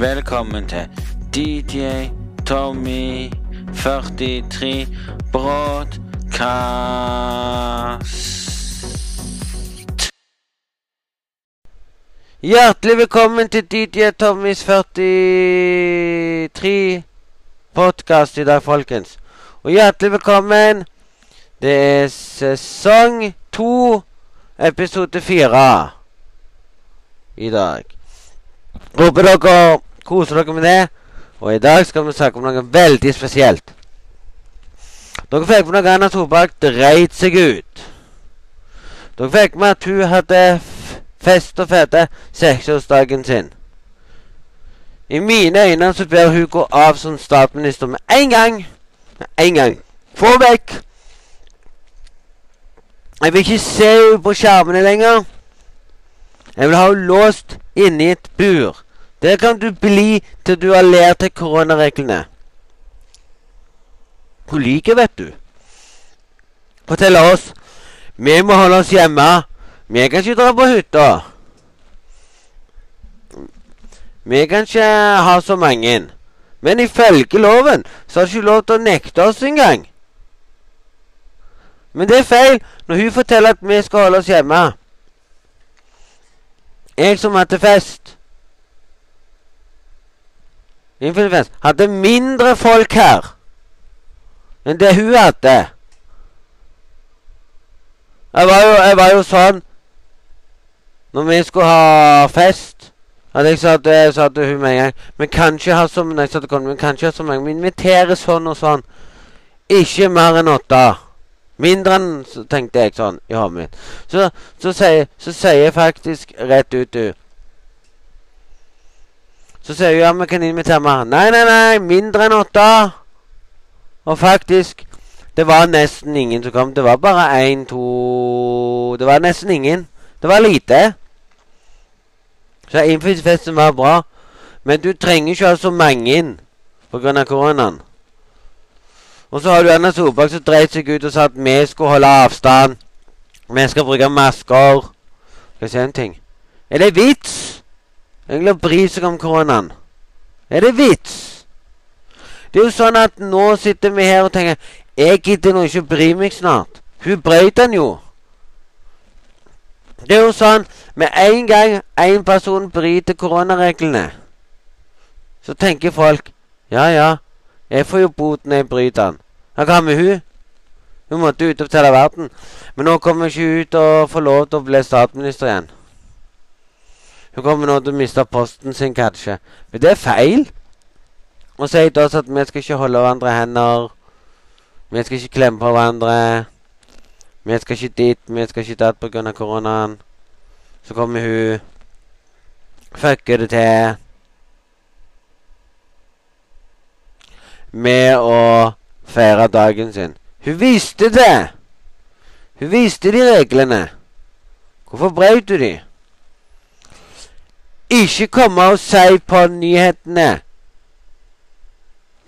Velkommen til DJ Tommy 43 Broadcast. Hjertelig velkommen til DJ Tommys 43 podkast i dag, folkens. Og hjertelig velkommen. Det er sesong to, episode fire i dag. Håper dere koser dere med det. Og i dag skal vi snakke om noe veldig spesielt. Dere fikk med noe Anna Solberg dreit seg ut. Dere fikk med at hun hadde fest og fete seksårsdagen sin. I mine øyne så bør hun gå av som statsminister med en gang. En gang. Få vekk! Jeg vil ikke se henne på skjermene lenger. Jeg vil ha henne låst inne i et bur. Der kan du bli til du har lært deg koronareglene. Hun liker, vet du. Forteller oss vi må holde oss hjemme. Vi kan ikke dra på hytta. Vi kan ikke ha så mange. Men ifølge loven så har du ikke lov til å nekte oss engang. Men det er feil når hun forteller at vi skal holde oss hjemme. Jeg som hadde fest Influence hadde mindre folk her enn det hun hadde. Jeg var jo, jeg var jo sånn Når vi skulle ha fest at jeg sa til, hun med en gang Vi kan ikke ha så mange, vi kan ikke ha så mange. Vi inviterer sånn og sånn. Ikke mer enn åtte. Mindre enn tenkte jeg sånn i hodet mitt. Så, så, sier, så sier jeg faktisk rett ut, du. Så sier hun ja, vi kan invitere mer. Nei, nei, nei, mindre enn åtte. Og faktisk Det var nesten ingen som kom. Det var bare én, to Det var nesten ingen. Det var lite. Så innflytelsesfesten var bra. Men du trenger ikke ha så mange inn pga. koronaen. Og så har du Erna Solberg som dreit seg ut og sa at vi skulle holde avstand. Vi skal bruke masker. Skal jeg si en ting? Er det vits? Egentlig å bry seg om koronaen. Er det vits? Det er jo sånn at nå sitter vi her og tenker Jeg gidder nå ikke å bry meg snart. Hun brøyt den jo. Det er jo sånn med en gang en person bryter koronareglene, så tenker folk Ja, ja, jeg får jo bot når jeg bryter den. Hva med hun? Hun måtte ut og fortelle verden. Men nå kommer hun ikke ut og får lov til å bli statsminister igjen. Hun kommer nå til å miste posten sin, kanskje. Men det er feil. Og sier til oss at vi skal ikke holde hverandre hender. Vi skal ikke klemme på hverandre. Vi skal ikke dit, vi skal ikke dit pga. koronaen. Så kommer hun. Fucker det til. Med å feire dagen sin. Hun visste det! Hun visste de reglene. Hvorfor brøt du de? Ikke komme og si på nyhetene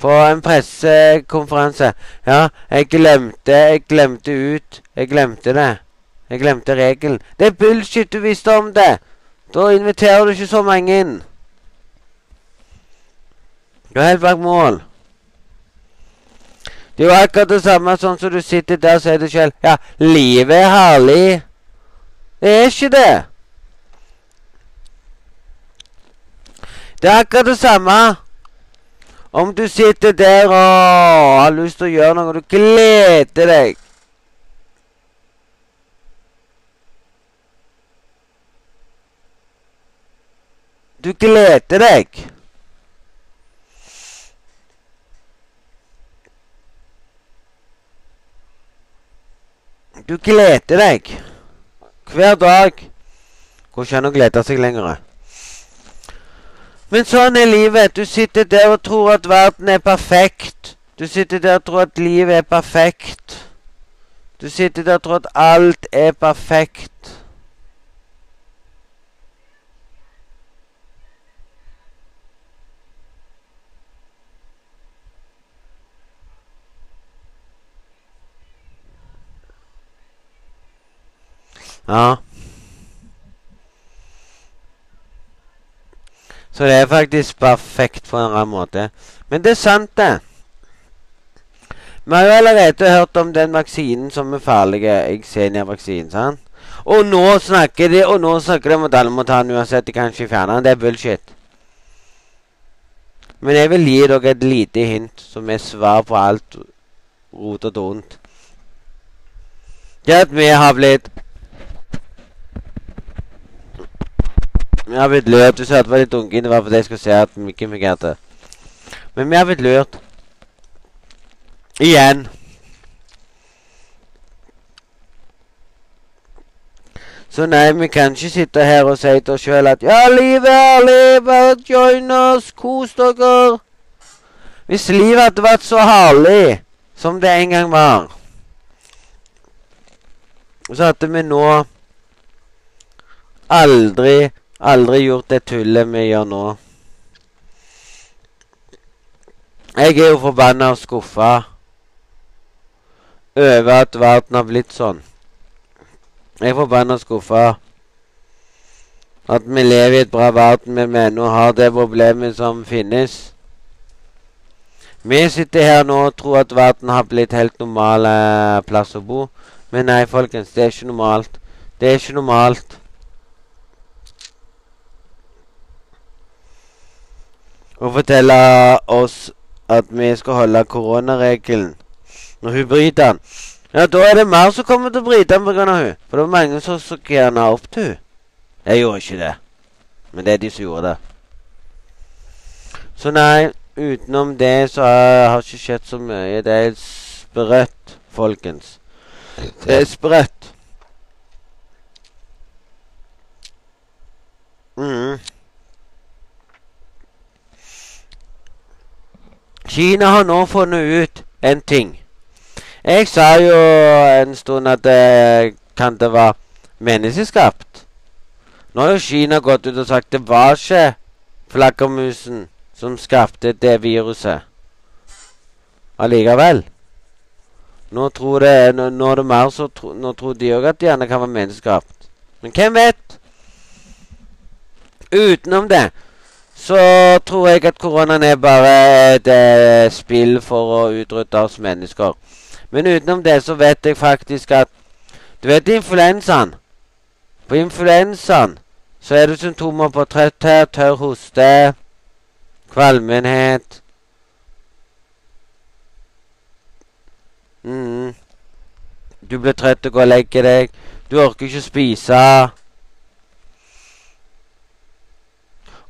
på en pressekonferanse Ja, jeg glemte, jeg glemte ut. Jeg glemte det. Jeg glemte regelen. Det er bullshit, du visste om det! Da inviterer du ikke så mange inn. Du er helt bak mål. Det er jo akkurat det samme sånn som du sitter der og sier det selv Ja, livet er herlig. Det er ikke det. Det er akkurat det samme om du sitter der og har lyst til å gjøre noe, du gleder deg. Du gleder deg. Du gleder deg. Hver dag. Går ikke an å glede seg lenger. Men sånn er livet. Du sitter der og tror at verden er perfekt. Du sitter der og tror at livet er perfekt. Du sitter der og tror at alt er perfekt. Ja. Så det er faktisk perfekt på en eller annen måte. Men det er sant, det. Vi har jo allerede hørt om den vaksinen som er farlig. Xenia-vaksinen. sant? Og nå snakker de Og nå snakker de om at alle må ta den uansett. De kan ikke fjerne den. Det er bullshit. Men jeg vil gi dere et lite hint som er svar på alt rot og ondt. Det at vi har blitt Vi har blitt lurt. Du sa at det var litt unge. Det var fordi jeg skulle se at mikken fungerte. Men vi har blitt lurt. Igjen. Så nei, vi kan ikke sitte her og si til oss sjøl at Ja, livet er livet, join oss, kos dere. Hvis livet hadde vært så herlig som det en gang var, så hadde vi nå aldri, aldri gjort det tullet vi gjør nå. Jeg er jo forbanna og skuffa over at verden har blitt sånn. Jeg er forbanna skuffa. At vi lever i et bra verden, men vi ennå har det problemet som finnes. Vi sitter her nå og tror at verden har blitt helt normal eh, plass å bo. Men nei, folkens, det er ikke normalt. Det er ikke normalt. Å fortelle oss at vi skal holde koronaregelen når hun bryter den. Ja, da er det mer som kommer til å bryte den pga. hun. For det var mange som så gjerne opp til hun. Jeg gjorde ikke det. Men det er de som gjorde det. Så nei, utenom det så har det ikke skjedd så mye. Det er sprøtt, folkens. Det er sprøtt. Mm. Kina har nå funnet ut en ting. Jeg sa jo en stund at det kan det være menneskeskapt. Nå har jo Kina gått ut og sagt det var ikke flaggermusen som skapte det viruset. Allikevel. Nå tror det nå, nå det mer tro, Nå tror de òg at det gjerne kan være menneskeskapt. Men hvem vet? Utenom det så tror jeg at koronaen er bare et eh, spill for å utrydde oss mennesker. Men utenom det så vet jeg faktisk at Du vet influensaen? På influensaen så er det symptomer på trøtthet, tørr hoste, kvalmenhet mm. Du blir trøtt og går og legger deg. Du orker ikke å spise.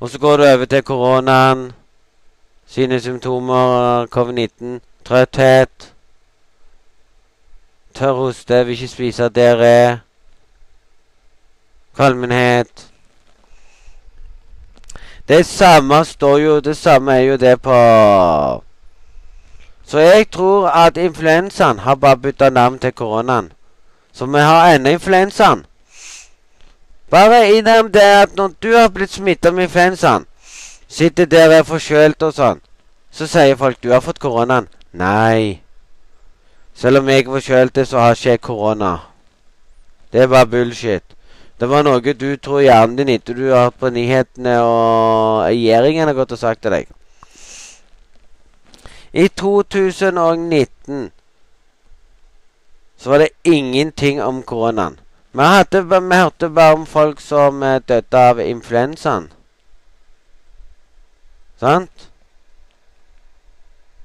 Og så går du over til koronaen. Sine symptomer, covid-19, trøtthet Tørr hoste, vil ikke spise dere. Kvalmenhet. Det samme står jo Det samme er jo det på Så jeg tror at influensaen har bare bytta navn til koronaen. Så vi har ennå influensaen. Bare innrøm det at når du har blitt smitta med influensaen, sitter der og er forkjølt og sånn, så sier folk du har fått koronaen. Nei. Selv om jeg er forkjølt, så har ikke jeg korona. Det er bare bullshit. Det var noe du tror hjernen din etter du har hørt på nyhetene og regjeringen har gått og sagt til deg. I 2019 så var det ingenting om koronaen. Vi, hadde, vi hørte bare om folk som eh, døde av influensaen. Sant?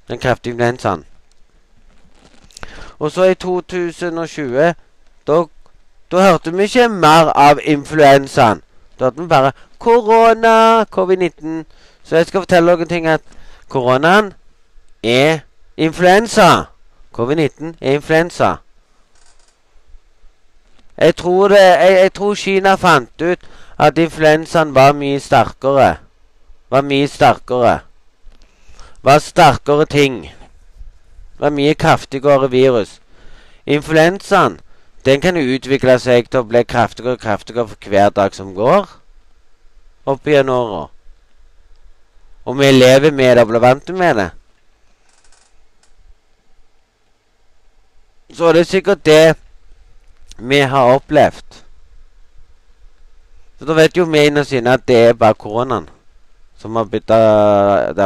Den kraftige influensaen. Og så i 2020 da, da hørte vi ikke mer av influensaen. Da hørte vi bare korona, covid-19. Så jeg skal fortelle noen ting at koronaen er influensa. Covid-19 er influensa. Jeg tror, det, jeg, jeg tror Kina fant ut at influensaen var mye sterkere. Var mye sterkere. Var sterkere ting var mye kraftigere virus. Influensaen den kan utvikle seg til å bli kraftigere og kraftigere for hver dag som går opp gjennom åra. Og vi lever med det og blir vant med det. Så det er sikkert det vi har opplevd. Så da vet jo vi innerst inne at det er bare koronaen som har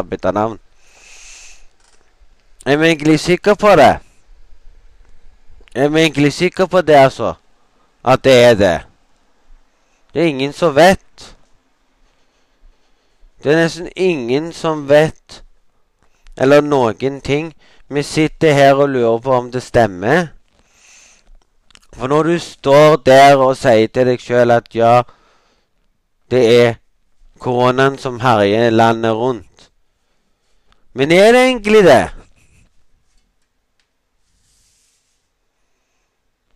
bytta navn. Er vi egentlig sikre på det? Er vi egentlig sikre på det, altså? At det er det? Det er ingen som vet. Det er nesten ingen som vet eller noen ting. Vi sitter her og lurer på om det stemmer. For når du står der og sier til deg sjøl at ja, det er koronaen som herjer landet rundt Men er det egentlig det?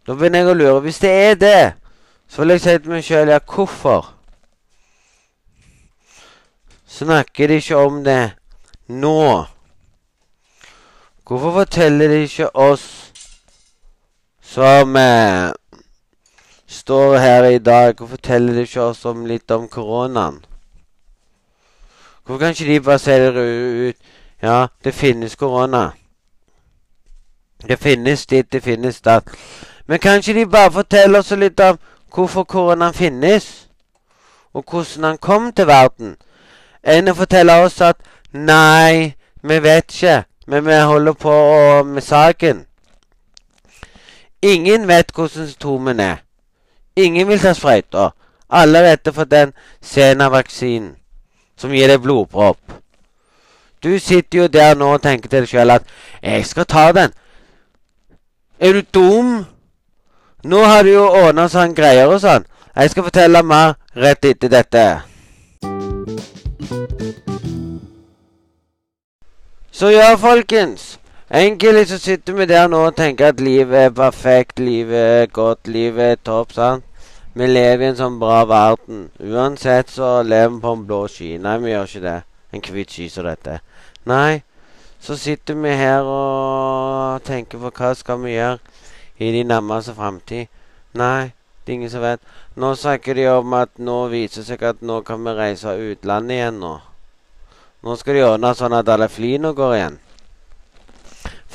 Da begynner jeg å lure. Hvis det er det, så vil jeg si til meg sjøl ja, hvorfor? Snakker de ikke om det nå? Hvorfor forteller de ikke oss som eh, står her i dag, og forteller ikke oss om litt om koronaen? Hvorfor kan ikke de bare se det ut? Ja, det finnes korona. Det finnes dit, det finnes datt. Men kan ikke de bare fortelle oss litt om hvorfor koronaen finnes? Og hvordan han kom til verden? Enn å fortelle oss at nei, vi vet ikke, men vi holder på med saken. Ingen vet hvordan symptomene er. Ingen vil ta sprøyter. Alle vet det for den Sena-vaksinen som gir deg blodpropp. Du sitter jo der nå og tenker til deg sjøl at 'jeg skal ta den'. Er du dum? Nå har du jo ordna sånn greier og sånn. Jeg skal fortelle mer rett etter dette. Så ja, folkens. Egentlig så sitter vi der nå og tenker at livet er perfekt, livet er godt, livet er topp, sant? Vi lever i en sånn bra verden. Uansett så lever vi på en blå sky. Nei, vi gjør ikke det. En hvit sky som dette. Nei, så sitter vi her og tenker på hva skal vi gjøre i de nærmeste framtid? Nei, det er ingen som vet. Nå snakker de om at nå viser seg at nå kan vi reise utlandet igjen nå. Nå skal de ordne sånn at alle flyene går igjen.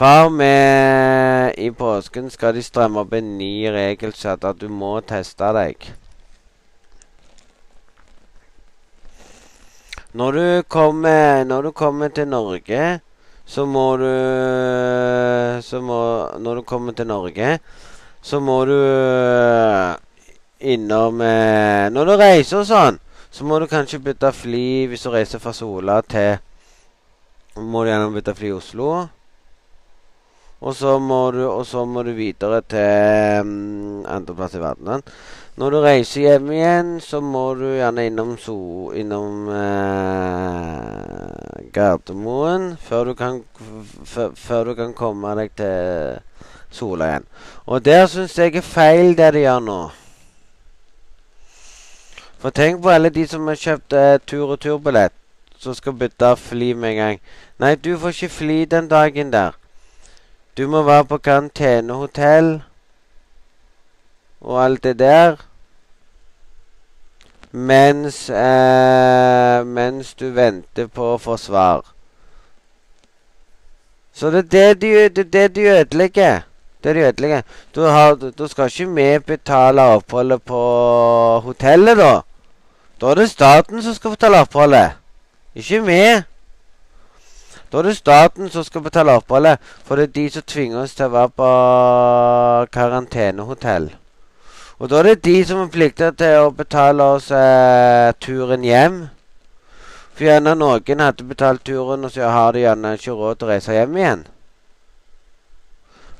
Far med I påsken skal de strømme opp en ny regelsett at du må teste deg. Når du kommer, når du kommer til Norge så må du Så må Når du kommer til Norge, så må du innom eh, Når du reiser og sånn, så må du kanskje bytte fly hvis du reiser fra Sola til Må du gjennom bytte fly i Oslo. Og så må du, må du videre til um, andreplass i verden. Når du reiser hjem igjen, så må du gjerne innom, so, innom eh, Gardermoen før du, kan, før du kan komme deg til Sola igjen. Og der syns jeg er feil, det de gjør nå. For tenk på alle de som har kjøpt eh, tur- og turbillett, som skal bytte fly med en gang. Nei, du får ikke fly den dagen der. Du må være på karantenehotell og alt det der. Mens, eh, mens du venter på å få svar. Så det er det de, det, det de ødelegger. Det de ødelegger. Du, har, du skal ikke vi betale oppholdet på hotellet, da. Da er det staten som skal betale oppholdet. Ikke vi. Da er det staten som skal betale oppholdet, for det er de som tvinger oss til å være på karantenehotell. Og da er det de som er plikta til å betale oss eh, turen hjem. For gjerne noen hadde betalt turen, og så har de gjerne ikke råd til å reise hjem igjen.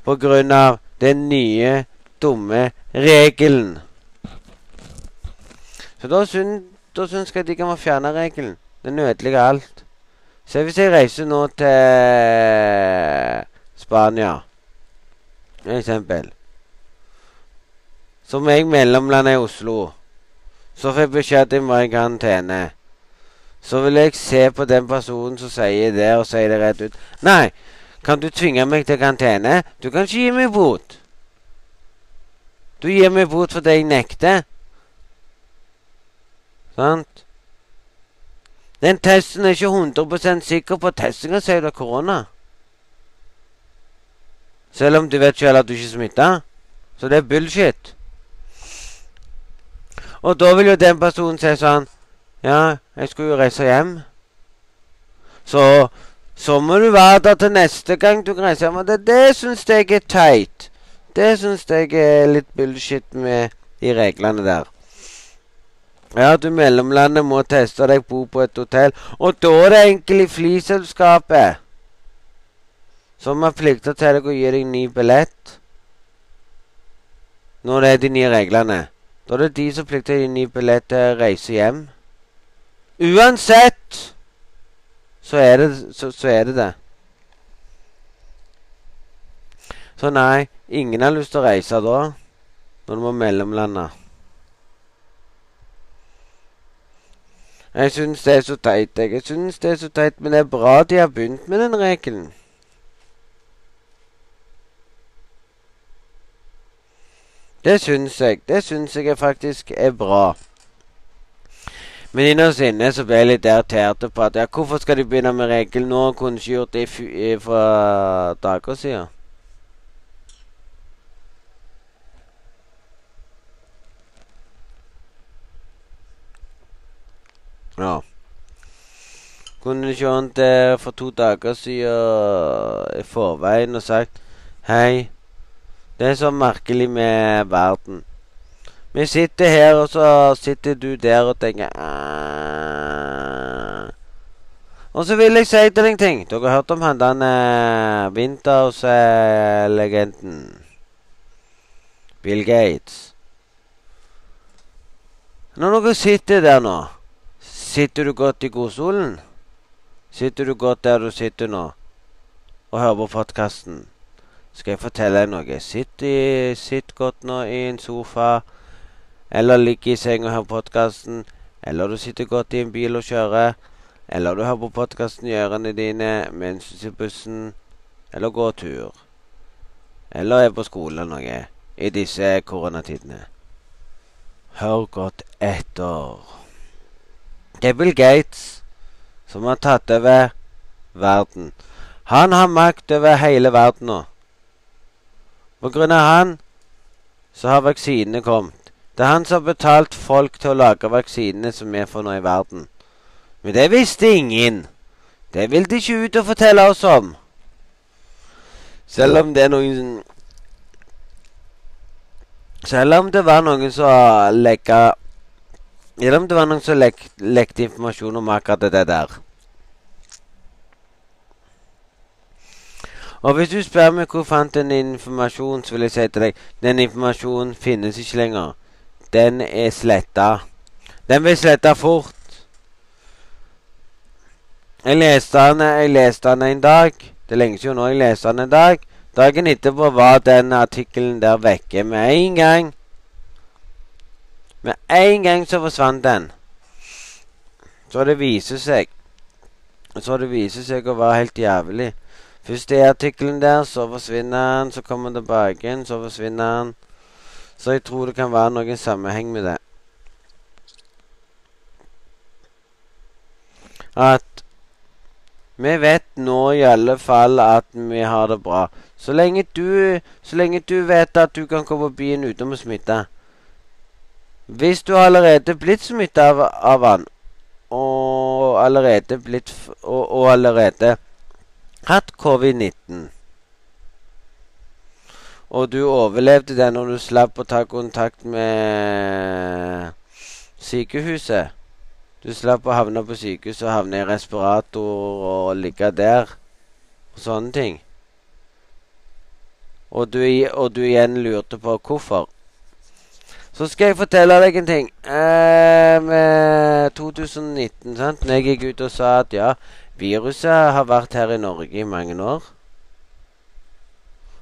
På grunn av den nye, dumme regelen. Så da syns, jeg de kan fjerne regelen. Den ødelegger alt. Se hvis jeg reiser nå til Spania, for eksempel. Som jeg mellomlande i Oslo. Så får jeg beskjed at jeg må i karantene. Så vil jeg se på den personen som sier det, og sier det rett ut. Nei, kan du tvinge meg til karantene? Du kan ikke gi meg bot. Du gir meg bot fordi jeg nekter. Sant? Den testen er ikke 100 sikker på. Testinga sier du har korona. Selv om du vet selv at du ikke er smitta. Så det er bullshit. Og da vil jo den personen si sånn Ja, jeg skulle jo reise hjem. Så så må du være der til neste gang du kan reise. Og det, det syns jeg er teit. Det syns jeg er litt bullshit med de reglene der. Ja, du mellomlandet må teste deg, bo på et hotell. Og da er det egentlig flyselskapet som har plikta til deg å gi deg ny billett. Når det er de nye reglene. Da er det de som plikter å gi ny billett til å reise hjem. Uansett så er det så, så er det det. Så nei, ingen har lyst til å reise da. Når du må mellomlande. Jeg syns det er så teit. Jeg syns det er så teit, men det er bra de har begynt med den regelen. Det syns jeg. Det syns jeg faktisk er bra. Men innerst inne så ble jeg litt irritert på at ja, hvorfor skal de begynne med regel nå? Kunne ikke gjort det for dager siden. Ja. Kunne ikke han der for to dager siden i forveien og sagt Hei, det er så merkelig med verden. Vi sitter her, og så sitter du der og tenker Aah. Og så vil jeg si til deg ting. Dere har hørt om han den Winters-legenden? Uh, Bill Gates. Når dere sitter der nå, sitter du godt i godstolen? Sitter du godt der du sitter nå og hører på podkasten? Skal jeg fortelle deg noe? Sitt, i, sitt godt nå i en sofa eller ligg i seng og hører podkasten, eller du sitter godt i en bil og kjører, eller du hører på podkasten i ørene dine mens du sitter i bussen, eller går tur, eller er på skole eller noe i disse koronatidene. Hør godt etter. Det er Bill Gates som har tatt over verden. Han har makt over hele verden nå. På grunn av han så har vaksinene kommet. Det er han som har betalt folk til å lage vaksinene som vi får nå i verden. Men det visste ingen. Det vil de ikke ut og fortelle oss om. Selv om det er noen Selv om det var noen som lekka Selv om det var noen som lek, lekte informasjon om akkurat det der. Og hvis du spør meg hvor fant den informasjonen, så vil jeg si til deg den informasjonen finnes ikke lenger den er sletta. Den blir sletta fort. Jeg leste den, jeg leste den en dag. Det er lenge siden nå jeg leste den en dag. Dagen etterpå var den artikkelen der vekke med en gang. Med en gang så forsvant den. Så det viser seg Så det viser seg å være helt jævlig. Først er artikkelen der, så forsvinner den, så kommer den tilbake igjen, så forsvinner den. Så jeg tror det kan være noen sammenheng med det. At vi vet nå i alle fall at vi har det bra. Så lenge du, så lenge du vet at du kan komme på byen uten å smitte. Hvis du allerede blitt smittet av, av han, og allerede blitt og, og allerede hatt covid-19 og du overlevde det når du slapp å ta kontakt med sykehuset. Du slapp å havne på sykehuset og havne i respirator og ligge der. Og sånne ting. Og du, og du igjen lurte på hvorfor. Så skal jeg fortelle deg en ting. Eh, med 2019, sant. Når jeg gikk ut og sa at ja, viruset har vært her i Norge i mange år.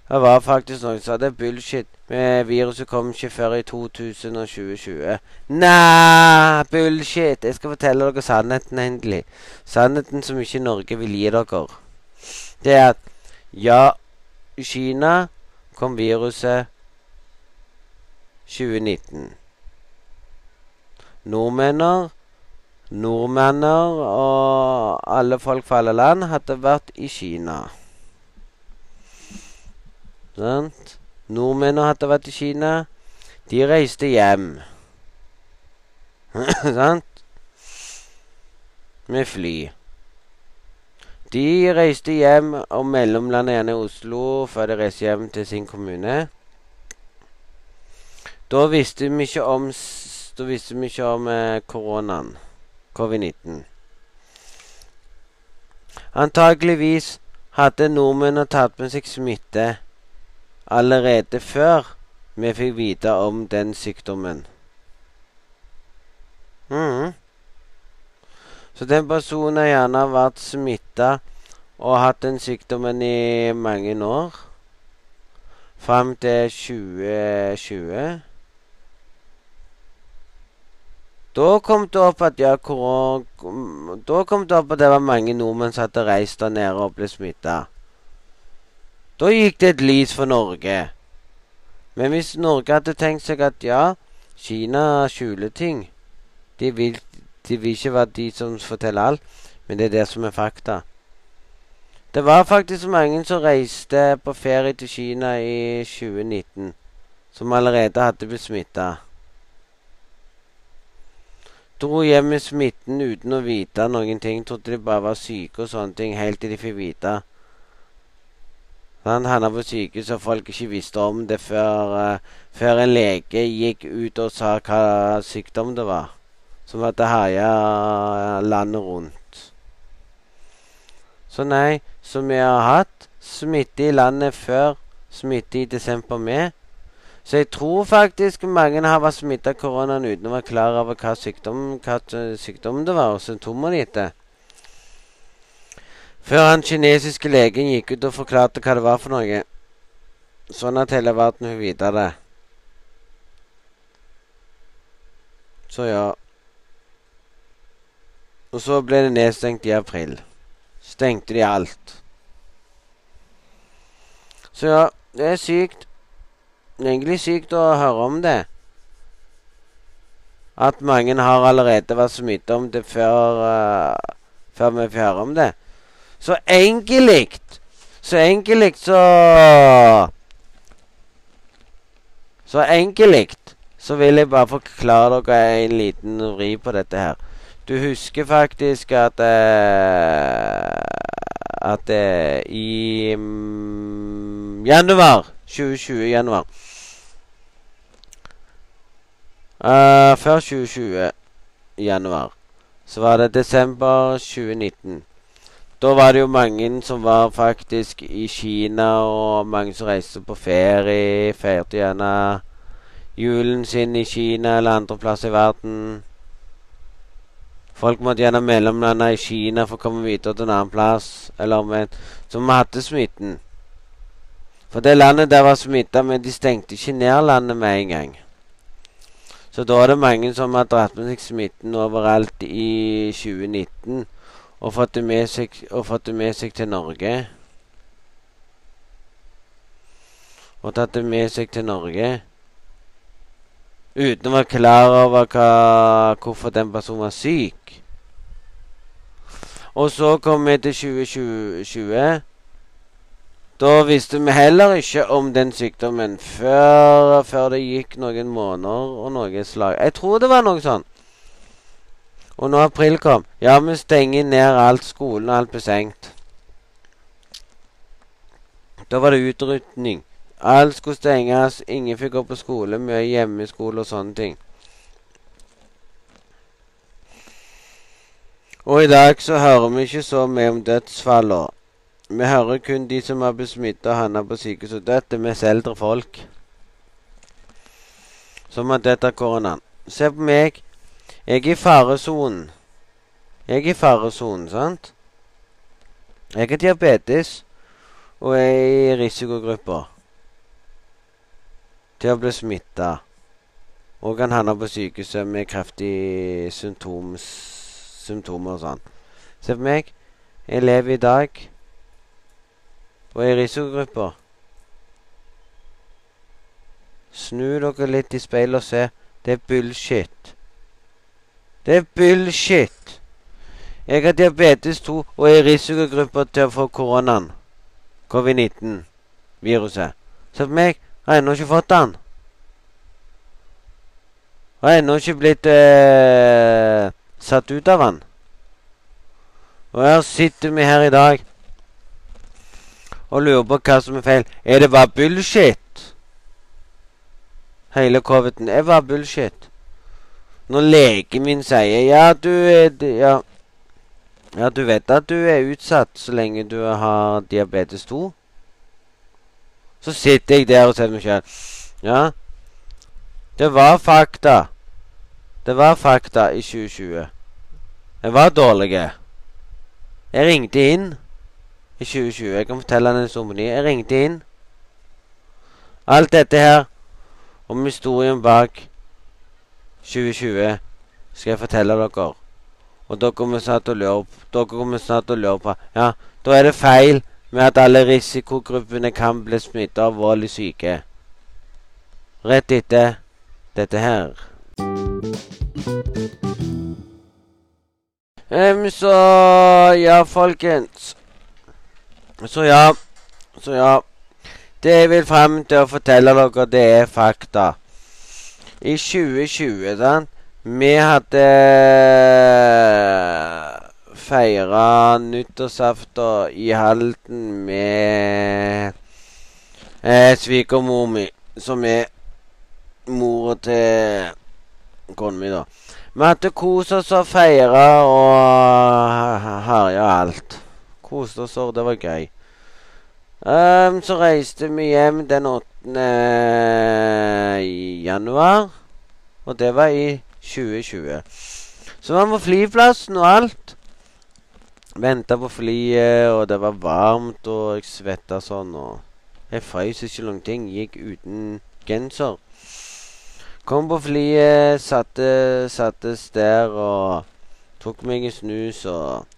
Det var faktisk noen som sa det er bullshit. Med viruset kom ikke før i 2020. Nei, bullshit! Jeg skal fortelle dere sannheten endelig. Sannheten som ikke Norge vil gi dere. Det er at ja, i Kina kom viruset 2019. Nordmenner Nordmenner og alle folk fra alle land hadde vært i Kina. Sant? Nordmennene hadde vært i Kina. De reiste hjem. Sant? Med fly. De reiste hjem og mellomlandet gjerne i Oslo før de reiste hjem til sin kommune. Da visste vi ikke om, da visste vi ikke om eh, koronaen. Covid-19. Antakeligvis hadde nordmennene tatt med seg smitte allerede før vi fikk vite om den sykdommen. Mm. Så den personen har gjerne vært smitta og hatt den sykdommen i mange år. Fram til 2020. Da kom det opp at ja, Da kom det opp at det var mange nordmenn som hadde reist der nede og ble smitta. Da gikk det et lys for Norge. Men hvis Norge hadde tenkt seg at ja, Kina skjuler ting De vil, de vil ikke være de som forteller alt, men det er det som er fakta. Det var faktisk mange som reiste på ferie til Kina i 2019, som allerede hadde blitt smitta. Dro hjem med smitten uten å vite noen ting. Trodde de bare var syke og sånne ting, helt til de fikk vite han havna på sykehus, og folk ikke visste om det før, uh, før, en lege gikk ut og sa hva sykdom det var. Som hadde herja landet rundt. Så nei, så vi har hatt smitte i landet før smitte i desember med. Så jeg tror faktisk mange har vært smitta koronaen uten å være klar over hva sykdom, hva sykdom det var, og symptomene etter. Før han kinesiske legen gikk ut og forklarte hva det var for noe. Sånn at hele verden fikk vite det. Så ja. Og så ble det nedstengt i april. Stengte de alt. Så ja, det er sykt. Egentlig sykt å høre om det. At mange har allerede vært smittet om det før, uh, før vi får høre om det. Så egentlig Så egentlig så Så egentlig så vil jeg bare forklare dere en liten vri på dette her. Du husker faktisk at uh, At uh, i um, januar 2020 januar uh, Før 2020 januar så var det desember 2019. Da var det jo mange som var faktisk i Kina, og mange som reiste på ferie. Feirte gjerne julen sin i Kina eller andre plasser i verden. Folk måtte gjerne mellomlande i Kina for å komme videre til en annen plass. Eller omvendt. Så vi hadde smitten. For det landet der var smitta, men de stengte ikke ned landet med en gang. Så da er det mange som har dratt med seg smitten overalt i 2019 og fått det med seg, det med seg til Norge. Og tatt det med seg til Norge. Uten å være klar over hva, hvorfor den personen var syk. Og så kom vi til 2020. Da visste vi heller ikke om den sykdommen før, før det gikk noen måneder og noe slag. Jeg tror det var noe sånn. Og når april kom, ja, vi stenger ned alt. Skolen og alt ble stengt. Da var det utrydning. Alt skulle stenges. Ingen fikk gå på skole. Mye hjemmeskole og sånne ting. Og i dag så hører vi ikke så mye om dødsfallene. Vi hører kun de som har blitt smitta og havna på sykehus og dødd. Det er mest eldre folk som har dødd av koronaen. Se på meg. Jeg er i faresonen. Jeg er i faresonen, sant? Jeg har diabetes, og er i risikogruppa til å bli smitta. Og kan havne på sykehuset med kraftige symptomer og sånn. Se på meg. Jeg lever i dag. Og i risikogruppa. Snu dere litt i speilet og se. Det er bullshit. Det er bullshit. Jeg har diabetes 2 og er i risikogruppa til å få koronaen. Covid-19-viruset. Se på meg. Har ennå ikke fått den. Har ennå ikke blitt eh, satt ut av den. Og her sitter vi her i dag og lurer på hva som er feil. Er det bare bullshit? Hele coviden er bare bullshit. Når legen min sier ja, du er ja, ja, du vet at du er utsatt så lenge du har diabetes 2. Så sitter jeg der og sier meg sjøl Ja, det var fakta. Det var fakta i 2020. Jeg var dårlig. Jeg ringte inn i 2020. Jeg kan fortelle den historien. Jeg ringte inn. Alt dette her om historien bak 2020 skal jeg fortelle dere. Og dere kommer snart å lure, dere kommer snart å lure på Ja, da er det feil med at alle risikogruppene kan bli smittet av voldelig syke. Rett etter dette her. Um, så ja, folkens. Så ja. Så ja. Det jeg vil frem til å fortelle dere, det er fakta. I 2020, sant Vi hadde feira nyttårsaften i Halden med eh, svigermor mi, som er mora til kona mi, da. Vi hadde kos oss og feira og herja alt. Koste oss, og det var gøy. Um, så reiste vi hjem den 8. januar, og det var i 2020. Så var vi på flyplassen og alt. Venta på flyet, og det var varmt, og jeg svetta sånn. Og jeg frøs ikke noen ting. Gikk uten genser. Kom på flyet, satte, sattes der og tok meg en snus og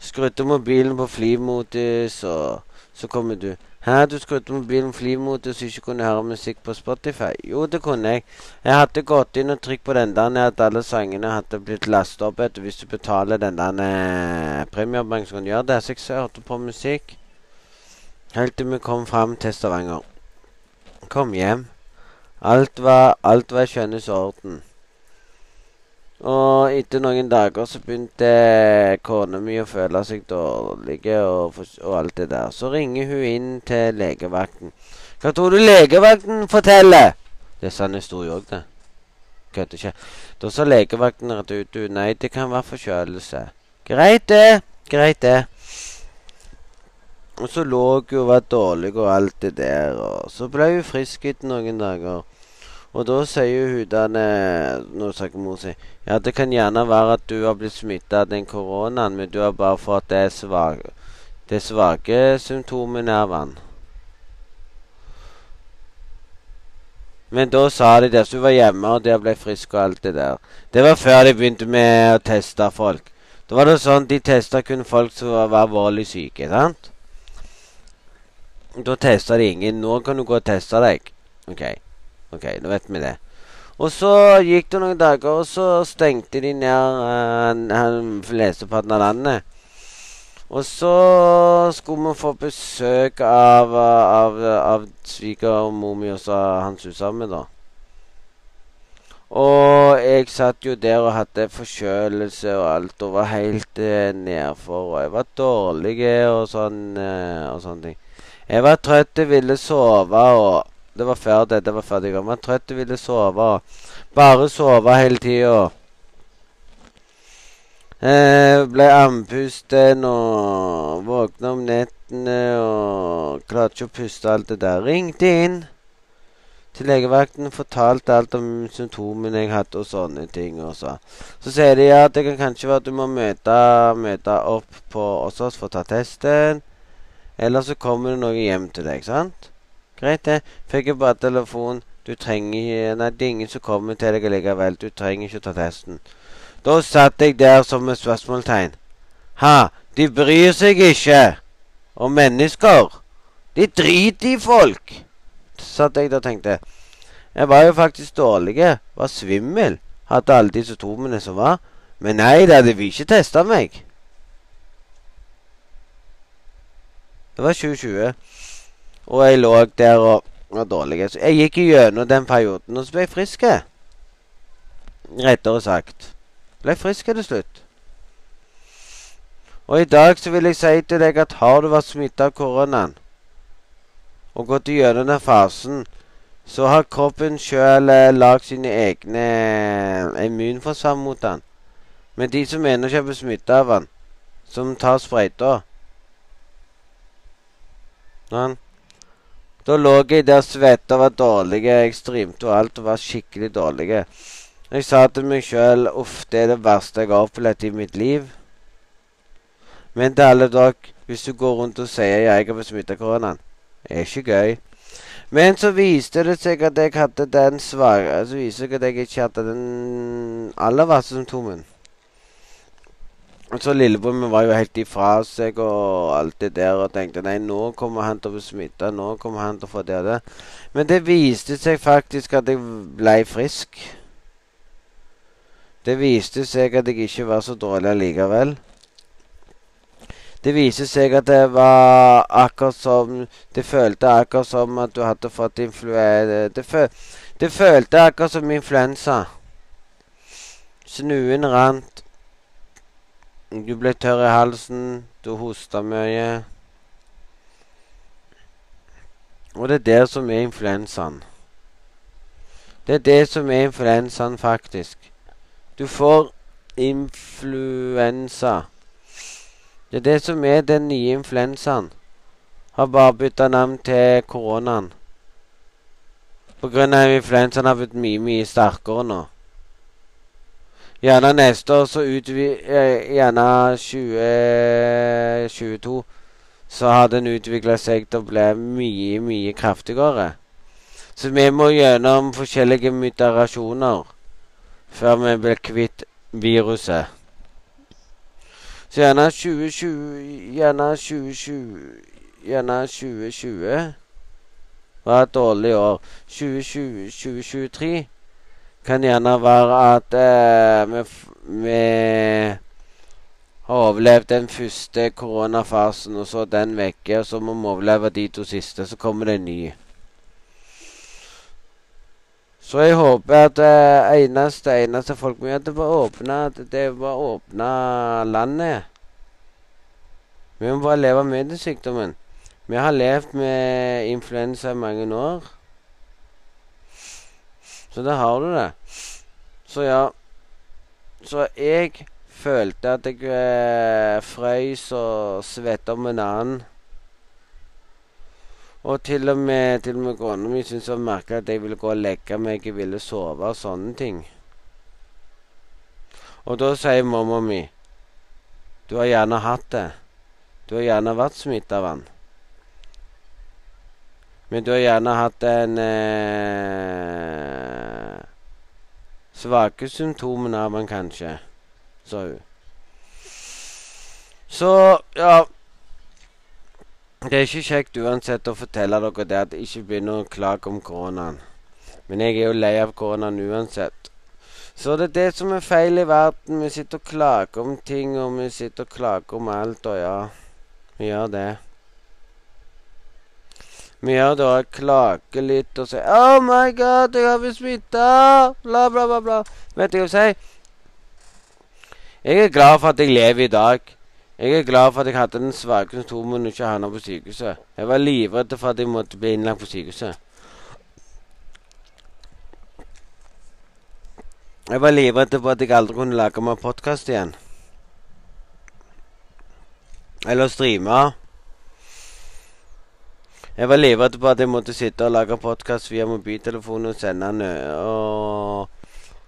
skrudde mobilen på flymodus, og så kommer du. Hæ, du skrudde mobilen flymodus så ikke kunne høre musikk på Spotify? Jo, det kunne jeg. Jeg hadde gått inn og trykt på den der at alle sangene hadde blitt lastet opp etter hvis du betaler den der premiebanken premiebank, så kan du gjøre det. Så jeg hørte på musikk helt til vi kom fram til Stavanger. Kom hjem. Alt var, alt var i skjønnes orden. Og etter noen dager så begynte kona mi å føle seg dårlig og, og, alt det der. Så ringer hun inn til legevakten. Hva tror du legevakten forteller? Det er sann historie òg, det. Kødder ikke. Da sa legevakten rett ut du, nei, det kan være forkjølelse. Greit, det. Greit, det. Og så lå hun og var dårlig og alt det der. Og så ble hun frisk etter noen dager. Og da sier hun denne Nå snakker mor si Ja, det kan gjerne være at du har blitt smitta av den koronaen, men du har bare fått det svake, det svake symptomet av den. Men da sa de det, så hun var hjemme, og der ble frisk og alt det der. Det var før de begynte med å teste folk. Da var det sånn de testa kun folk som var alvorlig syke, sant? Da testa de ingen. Nå kan du gå og teste deg. OK. Ok, nå vet vi det. Og så gikk det noen dager, og så stengte de ned uh, flesteparten av landet. Og så skulle vi få besøk av, av, av svigermor mi og hans husarme, da. Og jeg satt jo der og hadde forkjølelse og alt og var helt eh, nedfor. Og jeg var dårlig og sånn eh, og sånne ting. Jeg var trøtt, jeg ville sove og det var før det. Det var ferdig. jeg var trøtt og ville sove. Bare sove hele tida. Eh, ble andpusten og våkna om nettene og klarte ikke å puste alt det der. Ringte inn til legevakten, fortalte alt om symptomene jeg hadde og sånne ting. Og så. så sier de at det kan kanskje være at du må møte, møte opp på oss for å ta testen. Eller så kommer det noe hjem til deg, sant? Greit, det. Fikk jeg bare telefon. Du trenger Nei, det er ingen som kommer til deg likevel. Du trenger ikke å ta testen. Da satt jeg der som et spørsmålstegn. Ha, de bryr seg ikke om mennesker. De driter i folk. Satt jeg der og tenkte. Jeg var jo faktisk dårlig. Var svimmel. Hadde alle de symptomene som var. Men nei de vil ikke teste meg. Det var 2020. Og jeg lå der og var dårlig. Så jeg gikk gjennom den perioden, og så ble jeg frisk. Rettere sagt. Ble frisk til slutt. Og i dag så vil jeg si til deg at har du vært smittet av koronaen og gått gjennom den fasen, så har kroppen sjøl eh, lagd sine egne eh, immunforsvar mot den. Men de som ennå ikke er blitt smitta av den, som tar sprøyta sånn. Da lå jeg der svetta og var dårlig. Jeg streamte og alt og var skikkelig dårlig. Jeg sa til meg sjøl uff, det er det verste jeg har opplevd i mitt liv. Men til alle dere, hvis du går rundt og sier jeg har besmitta koronaen, er ikke gøy. Men så viste det seg at jeg hadde den svare, Så viste det seg at jeg ikke hadde den aller verste symptomen. Så Lillebror var jo helt ifra seg og alt det der og tenkte nei, nå kommer han til å bli smitta, nå kommer han til å få det og det. Men det viste seg faktisk at jeg ble frisk. Det viste seg at jeg ikke var så dårlig allikevel. Det viste seg at det var akkurat som Det følte akkurat som at du hadde fått influensa det, føl, det følte akkurat som influensa. Snuen rant. Du ble tørr i halsen. Du hosta mye. Og det er det som er influensaen. Det er det som er influensaen, faktisk. Du får influensa. Det er det som er den nye influensaen. Har bare bytta navn til koronaen. På grunn av influensaen har blitt mye, mye sterkere nå. Gjerne neste år så utvider Gjerne 2022 så har den utvikla seg til å bli mye, mye kraftigere. Så vi må gjennom forskjellige mutasjoner før vi blir kvitt viruset. Så gjerne 2020 Gjerne 2020 Gjerne 2020 var et dårlig år. 2020, 2023 kan gjerne være at eh, vi, vi har overlevd den første koronafasen, og så den vekke, og så må vi overleve de to siste. Så kommer det en ny. Så jeg håper at det eneste, eneste folk må gjøre, det var åpne Det var åpne landet. Vi må bare leve med den sykdommen. Vi har levd med influensa i mange år. Så da har du det. Så ja. Så jeg følte at jeg eh, frøys og svetta om en annen. Og til og med, til og med kona mi syntes det var merkelig at jeg ville gå og legge meg, jeg ville sove og sånne ting. Og da sier mamma mi Du har gjerne hatt det. Du har gjerne vært smitta av han. Men du har gjerne hatt en eh, Svake symptomer av man kanskje, sa hun. Så, ja det er ikke kjekt uansett å fortelle dere det at ikke begynner å klage om koronaen. Men jeg er jo lei av koronaen uansett. Så det er det som er feil i verden. Vi sitter og klager om ting, og vi sitter og klager om alt, og ja, vi gjør det. Vi har da klager litt og sier 'Oh my God, jeg har blitt smitta!' Bla, bla, bla, bla. Vet du hva jeg sier? Jeg er glad for at jeg lever i dag. Jeg er glad for at jeg hadde den svake symptomen og ikke havna på sykehuset. Jeg var livredd for at jeg måtte bli innlagt på sykehuset. Jeg var livredd for at jeg aldri kunne lage meg podkast igjen. Eller streame. Jeg var livredd på at jeg måtte sitte og lage podkast via mobiltelefonen og sende den. Og,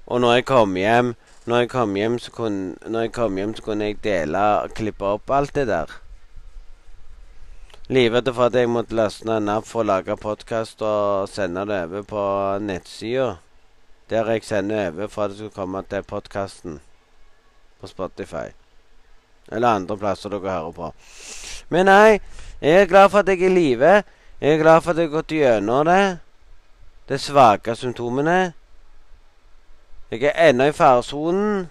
og når jeg kom hjem når jeg kom hjem, så kunne, når jeg kom hjem, så kunne jeg dele og klippe opp alt det der. Livredd for at jeg måtte laste ned en app for å lage podkast og sende det over på nettsida. Der jeg sender over for at det skulle komme til podkasten på Spotify. Eller andre plasser dere hører på. Men nei, jeg er glad for at jeg er i live. Jeg er glad for at jeg har gått gjennom det. De svake symptomene. Jeg er ennå i faresonen.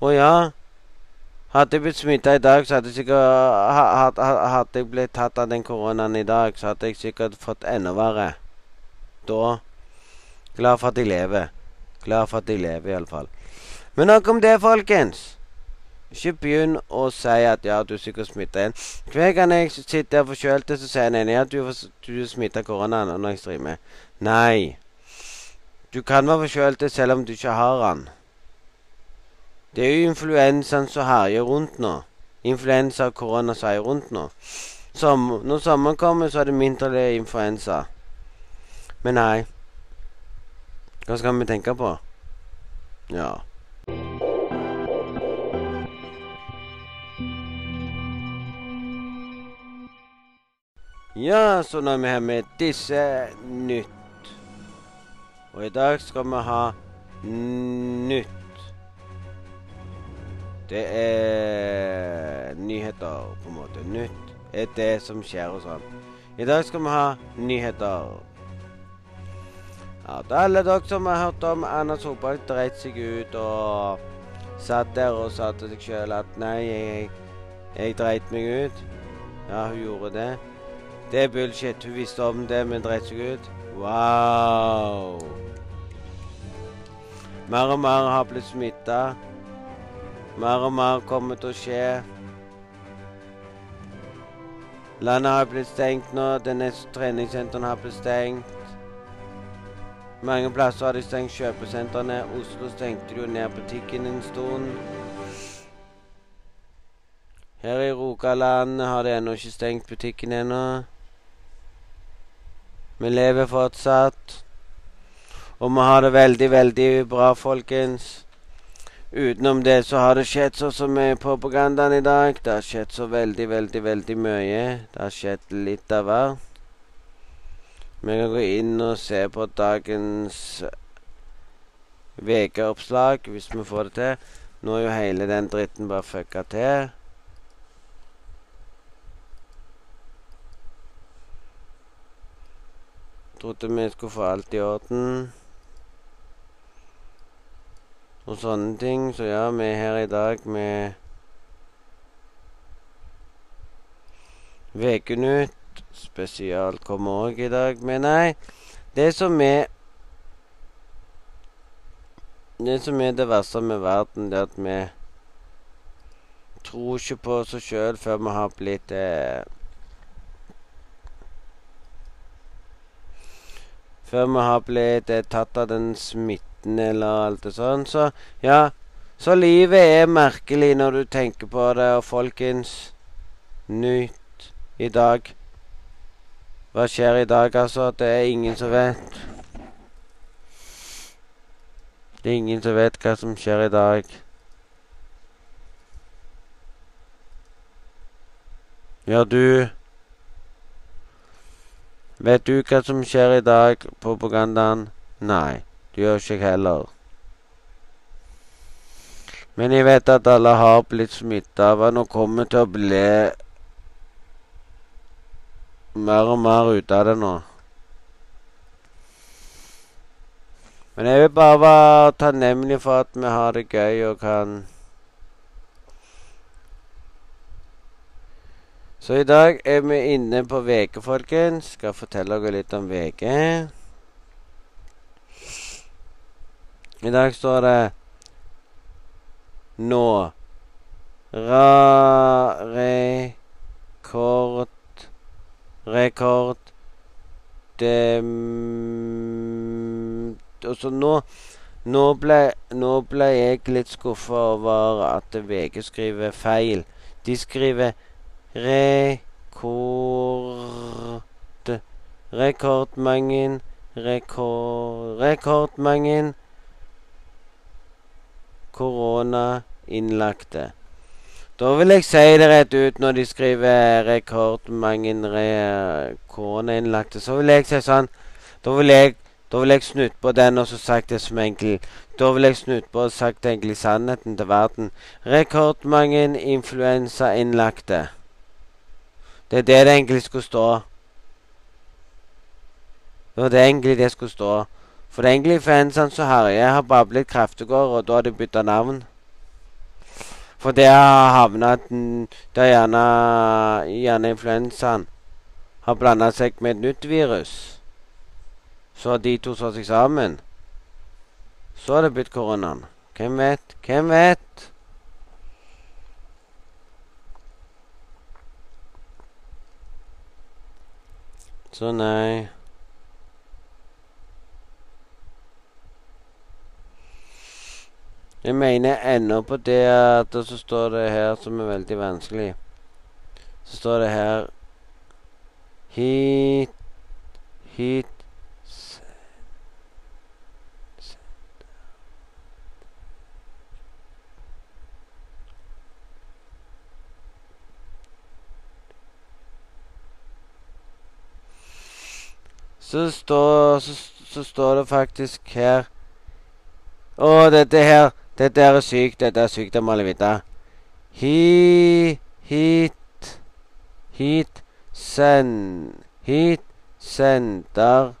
Og ja Hadde jeg blitt smitta i dag, så hadde jeg sikkert Hadde jeg blitt tatt av den koronaen i dag, så hadde jeg sikkert fått enda verre. Da Glad for at jeg lever. Glad for at jeg lever, iallfall. Men nok om det, folkens. Ikke begynn å si at ja, du er sikkert smitta igjen. Hver gang jeg sitter der forkjølt, så sier den ene at du, er smitta koronaen når jeg streamer. Nei. Du kan være forkjølt selv om du ikke har den. Det er jo influensaen som herjer rundt nå. Influensa og korona som herjer rundt nå. Som, når sommeren kommer, så er det mindre influensa. Men nei. Hva skal vi tenke på? Ja. Ja, så nå er vi her med disse nytt. Og i dag skal vi ha nytt. Det er nyheter, på en måte. Nytt er det som skjer og sånn. I dag skal vi ha nyheter. Ja, til alle dere som har hørt om Erna Solberg dreit seg ut og satt der og sa til seg sjøl at nei, jeg, jeg dreit meg ut. Ja, hun gjorde det. Det er bullshit. Hun visste om det, men dreit seg ut. Wow. Mer og mer har blitt smitta. Mer og mer kommer til å skje. Landet har blitt stengt nå. Denne treningssenteret har blitt stengt. Mange plasser har de stengt kjøpesentrene. Oslo stengte jo ned butikken en stund. Her i Rogaland har de ennå ikke stengt butikken ennå. Vi lever fortsatt. Og vi har det veldig, veldig bra, folkens. Utenom det så har det skjedd så så mye propagandaen i dag. Det har skjedd så veldig, veldig, veldig mye. Det har skjedd litt av hvert. Vi kan gå inn og se på dagens VG-oppslag, hvis vi får det til. Nå er jo hele den dritten bare fucka til. Trodde vi skulle få alt i orden. Og sånne ting. Så ja, vi er her i dag med VG-nytt. Spesial kommer òg i dag. Men nei, det som er Det som er det verste med verden, det er at vi tror ikke på oss sjøl før vi har blitt eh, før vi har blitt eh, tatt av den smitten eller alt det sånn. Så ja. Så livet er merkelig når du tenker på det, og folkens Nytt i dag. Hva skjer i dag, altså? Det er ingen som vet. Det er ingen som vet hva som skjer i dag. Ja, du Vet du hva som skjer i dag, propagandaen? Nei, det gjør ikke jeg heller. Men jeg vet at alle har blitt smitta av nå og kommer til å bli mer og mer ute av det nå. Men jeg vil bare være takknemlig for at vi har det gøy og kan Så i dag er vi inne på VG, folkens. Skal fortelle dere litt om VG. I dag står det Nå. Ra... Rekord Rekord Dem... Og så nå nå ble, nå ble jeg litt skuffa over at VG skriver feil. De skriver rekord Rekordmangen rekord, Rekordmangen koronainnlagte. Da vil jeg si det rett ut når de skriver rekordmangen re koronainnlagte. Så vil jeg si sånn Da vil jeg, da jeg snudd på den og så sagt det som enkelt. Da vil jeg snudd på og sagt egentlig sannheten til verden. Rekordmange influensainnlagte. Det er det det egentlig skulle stå. Det var det egentlig det skulle stå. For det er egentlig fansene som herjer, har bare blitt kreftegård, og da har de bytta navn. For det har havna Der gjerne, gjerne influensaen har blanda seg med et nytt virus. Så har de to slår seg sammen. Så har det blitt koronaen. Hvem vet? Hvem vet? Så nei. Jeg mener ennå på det at så står det her som er veldig vanskelig. Så står det her Hit Hit Så står, så, så står det faktisk her Å, dette her Dette er sykt. Dette er sykt, det må alle vite. Hi, hit, hit, send, hit, sender,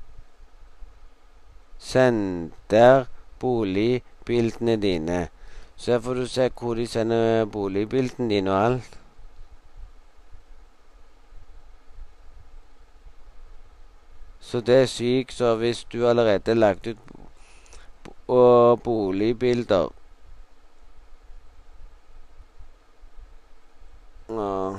sender boligbildene dine. Så her får du se hvor de sender boligbildene dine og alt. Så det er sykt, så hvis du allerede har lagt ut og boligbilder Nå.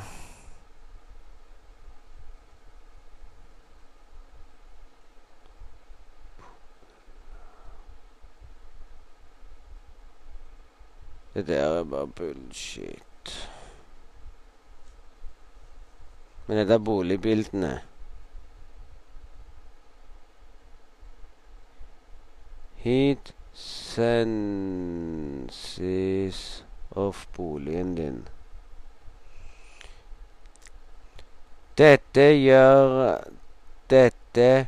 Det der er bare bullshit. Men det er boligbildene Hit senses of boligen din. Dette gjør Dette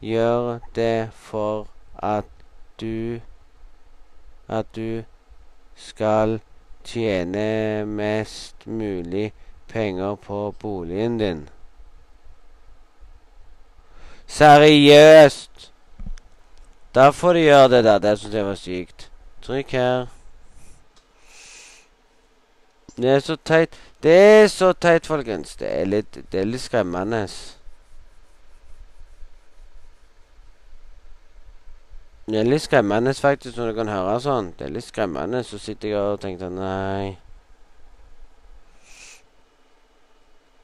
gjør det for at du at du skal tjene mest mulig penger på boligen din. Seriøst! Da får de gjøre det der. Det syns jeg var sykt. Trykk her. Det er så teit. Det er så teit, folkens. Det er litt, det er litt skremmende. Det er litt skremmende faktisk når du kan høre sånn. Det er litt skremmende. Så sitter jeg og tenker sånn Nei.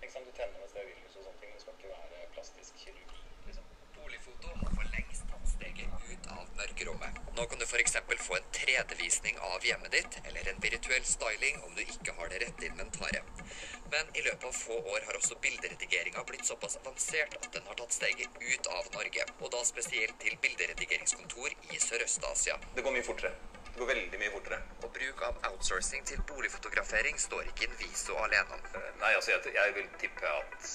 Ikke sant, du tenner mens det er virus og sånne ting. Det skal ikke være plastisk kirurgi, liksom. Boligfoto har for lengst tatt steget ut av mørkerommet. Nå kan du f.eks. få en 3D-visning av hjemmet ditt, eller en virtuell styling om du ikke har det rette inventaret. Men i løpet av få år har også bilderedigeringa blitt såpass avansert at den har tatt steget ut av Norge, og spesielt til bilderedigeringskontor i Sørøst-Asia. Det går mye fortere. Det går veldig mye fortere. Og bruk av outsourcing til boligfotografering står ikke Inviso alene om. Eh, Nei, altså, jeg, jeg vil tippe at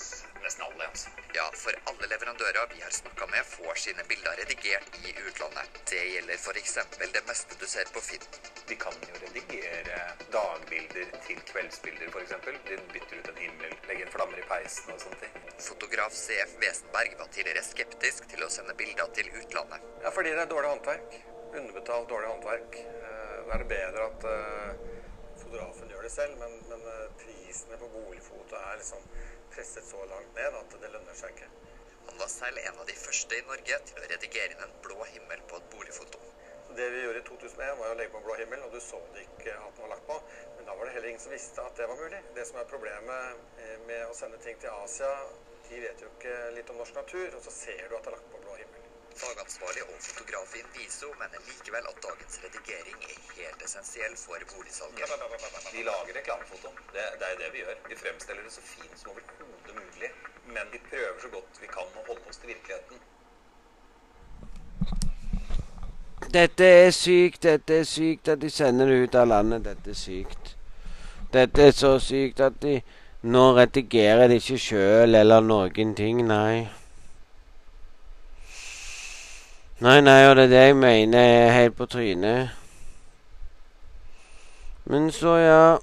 nesten alle, altså. Ja, for alle leverandører vi har snakka med, får sine bilder redigert i utlandet. Det gjelder f.eks. det meste du ser på Finn. De kan jo redigere dagbilder til kveldsbilder, f.eks. De bytter ut en himmel, legger flammer i peisen og sånne ting. Fotograf CF Wesenberg var tidligere skeptisk til å sende bilder til utlandet. Ja, fordi det er dårlig håndverk. Underbetalt dårlig håndverk. Eh, Da er det bedre at eh, fotografen gjør det selv, men, men eh, prisene på boligfoto er liksom presset så langt ned at det lønner seg ikke. Han var selv en av de første i Norge til å redigere inn en blå himmel på et boligfoto. Det vi gjorde i 2001 var å legge på en blå himmel, og du så det ikke at den var lagt på. Men da var det heller ingen som visste at det var mulig. Det som er problemet eh, med å sende ting til Asia, de vet jo ikke litt om norsk natur, og så ser du at det er lagt på blå himmel. Fagansvarlig og fotograf i Inviso mener likevel at dagens redigering er helt essensiell for boligsalget. Vi lager reklamefoto. Det, det er det vi gjør. Vi fremstiller det så fint som overhodet mulig. Men vi prøver så godt vi kan å holde oss til virkeligheten. Dette er sykt. Dette er sykt at de sender det ut av landet. Dette er sykt. Dette er så sykt at de nå redigerer de ikke sjøl eller noen ting. Nei. Nei, nei, og det er det jeg mener er helt på trynet. Men så, ja.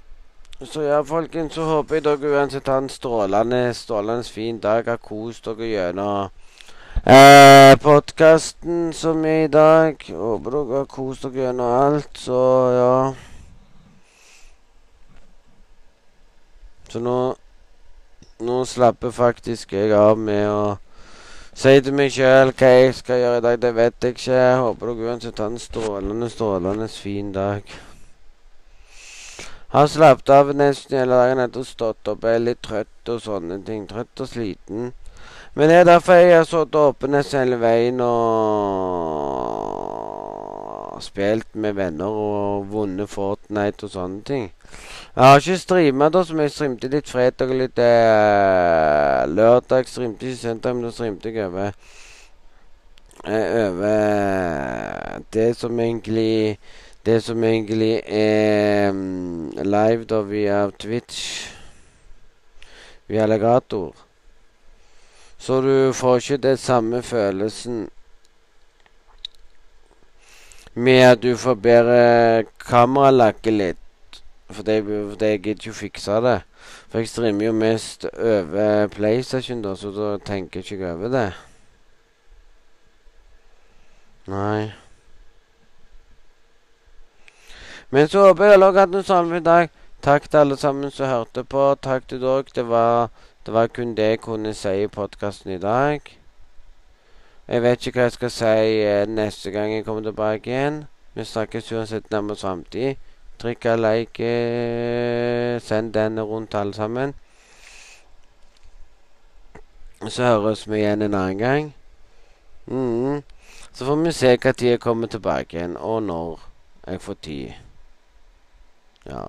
Så ja, folkens, så håper jeg dere uansett har en strålende, strålende fin dag. Har kost dere gjennom eh, podkasten som er i dag. Håper dere har kost dere gjennom alt, så ja. Så nå Nå slapper faktisk jeg av med å si til meg sjøl hva jeg skal gjøre i dag. Det vet jeg ikke. Jeg håper dere uansett har en strålende, strålende fin dag. Har slappet av nesten hele dagen etter stått opp. Jeg er litt trøtt og sånne ting. Trøtt og sliten. Men det er derfor jeg har sittet oppe nesten hele veien og spilt med venner og vunnet Fortnite og sånne ting. Jeg har ikke streama da, som jeg streamte litt fredag og litt eh, lørdag. Streamte ikke søndag, men da streamte jeg over eh, Over det som egentlig Det som egentlig er mm, live da via Twitch. Via legator. Så du får ikke det samme følelsen med at du får bedre kameralakke litt. For det, for jeg gidder ikke å fikse det. For jeg streamer jo mest over PlayStation, da, så da tenker jeg ikke over det. Nei. Men så håper jeg òg at hatt en salve i dag. Takk til alle sammen som hørte på. Takk til dere. Det var, det var kun det jeg kunne si i podkasten i dag. Jeg vet ikke hva jeg skal si eh, neste gang jeg kommer tilbake igjen. Vi snakkes uansett nærmere framtid. Trykk av like. Send den rundt alle sammen. Så høres vi igjen en annen gang. Mm. Så får vi se når jeg kommer tilbake igjen, og når jeg får tid. Ja.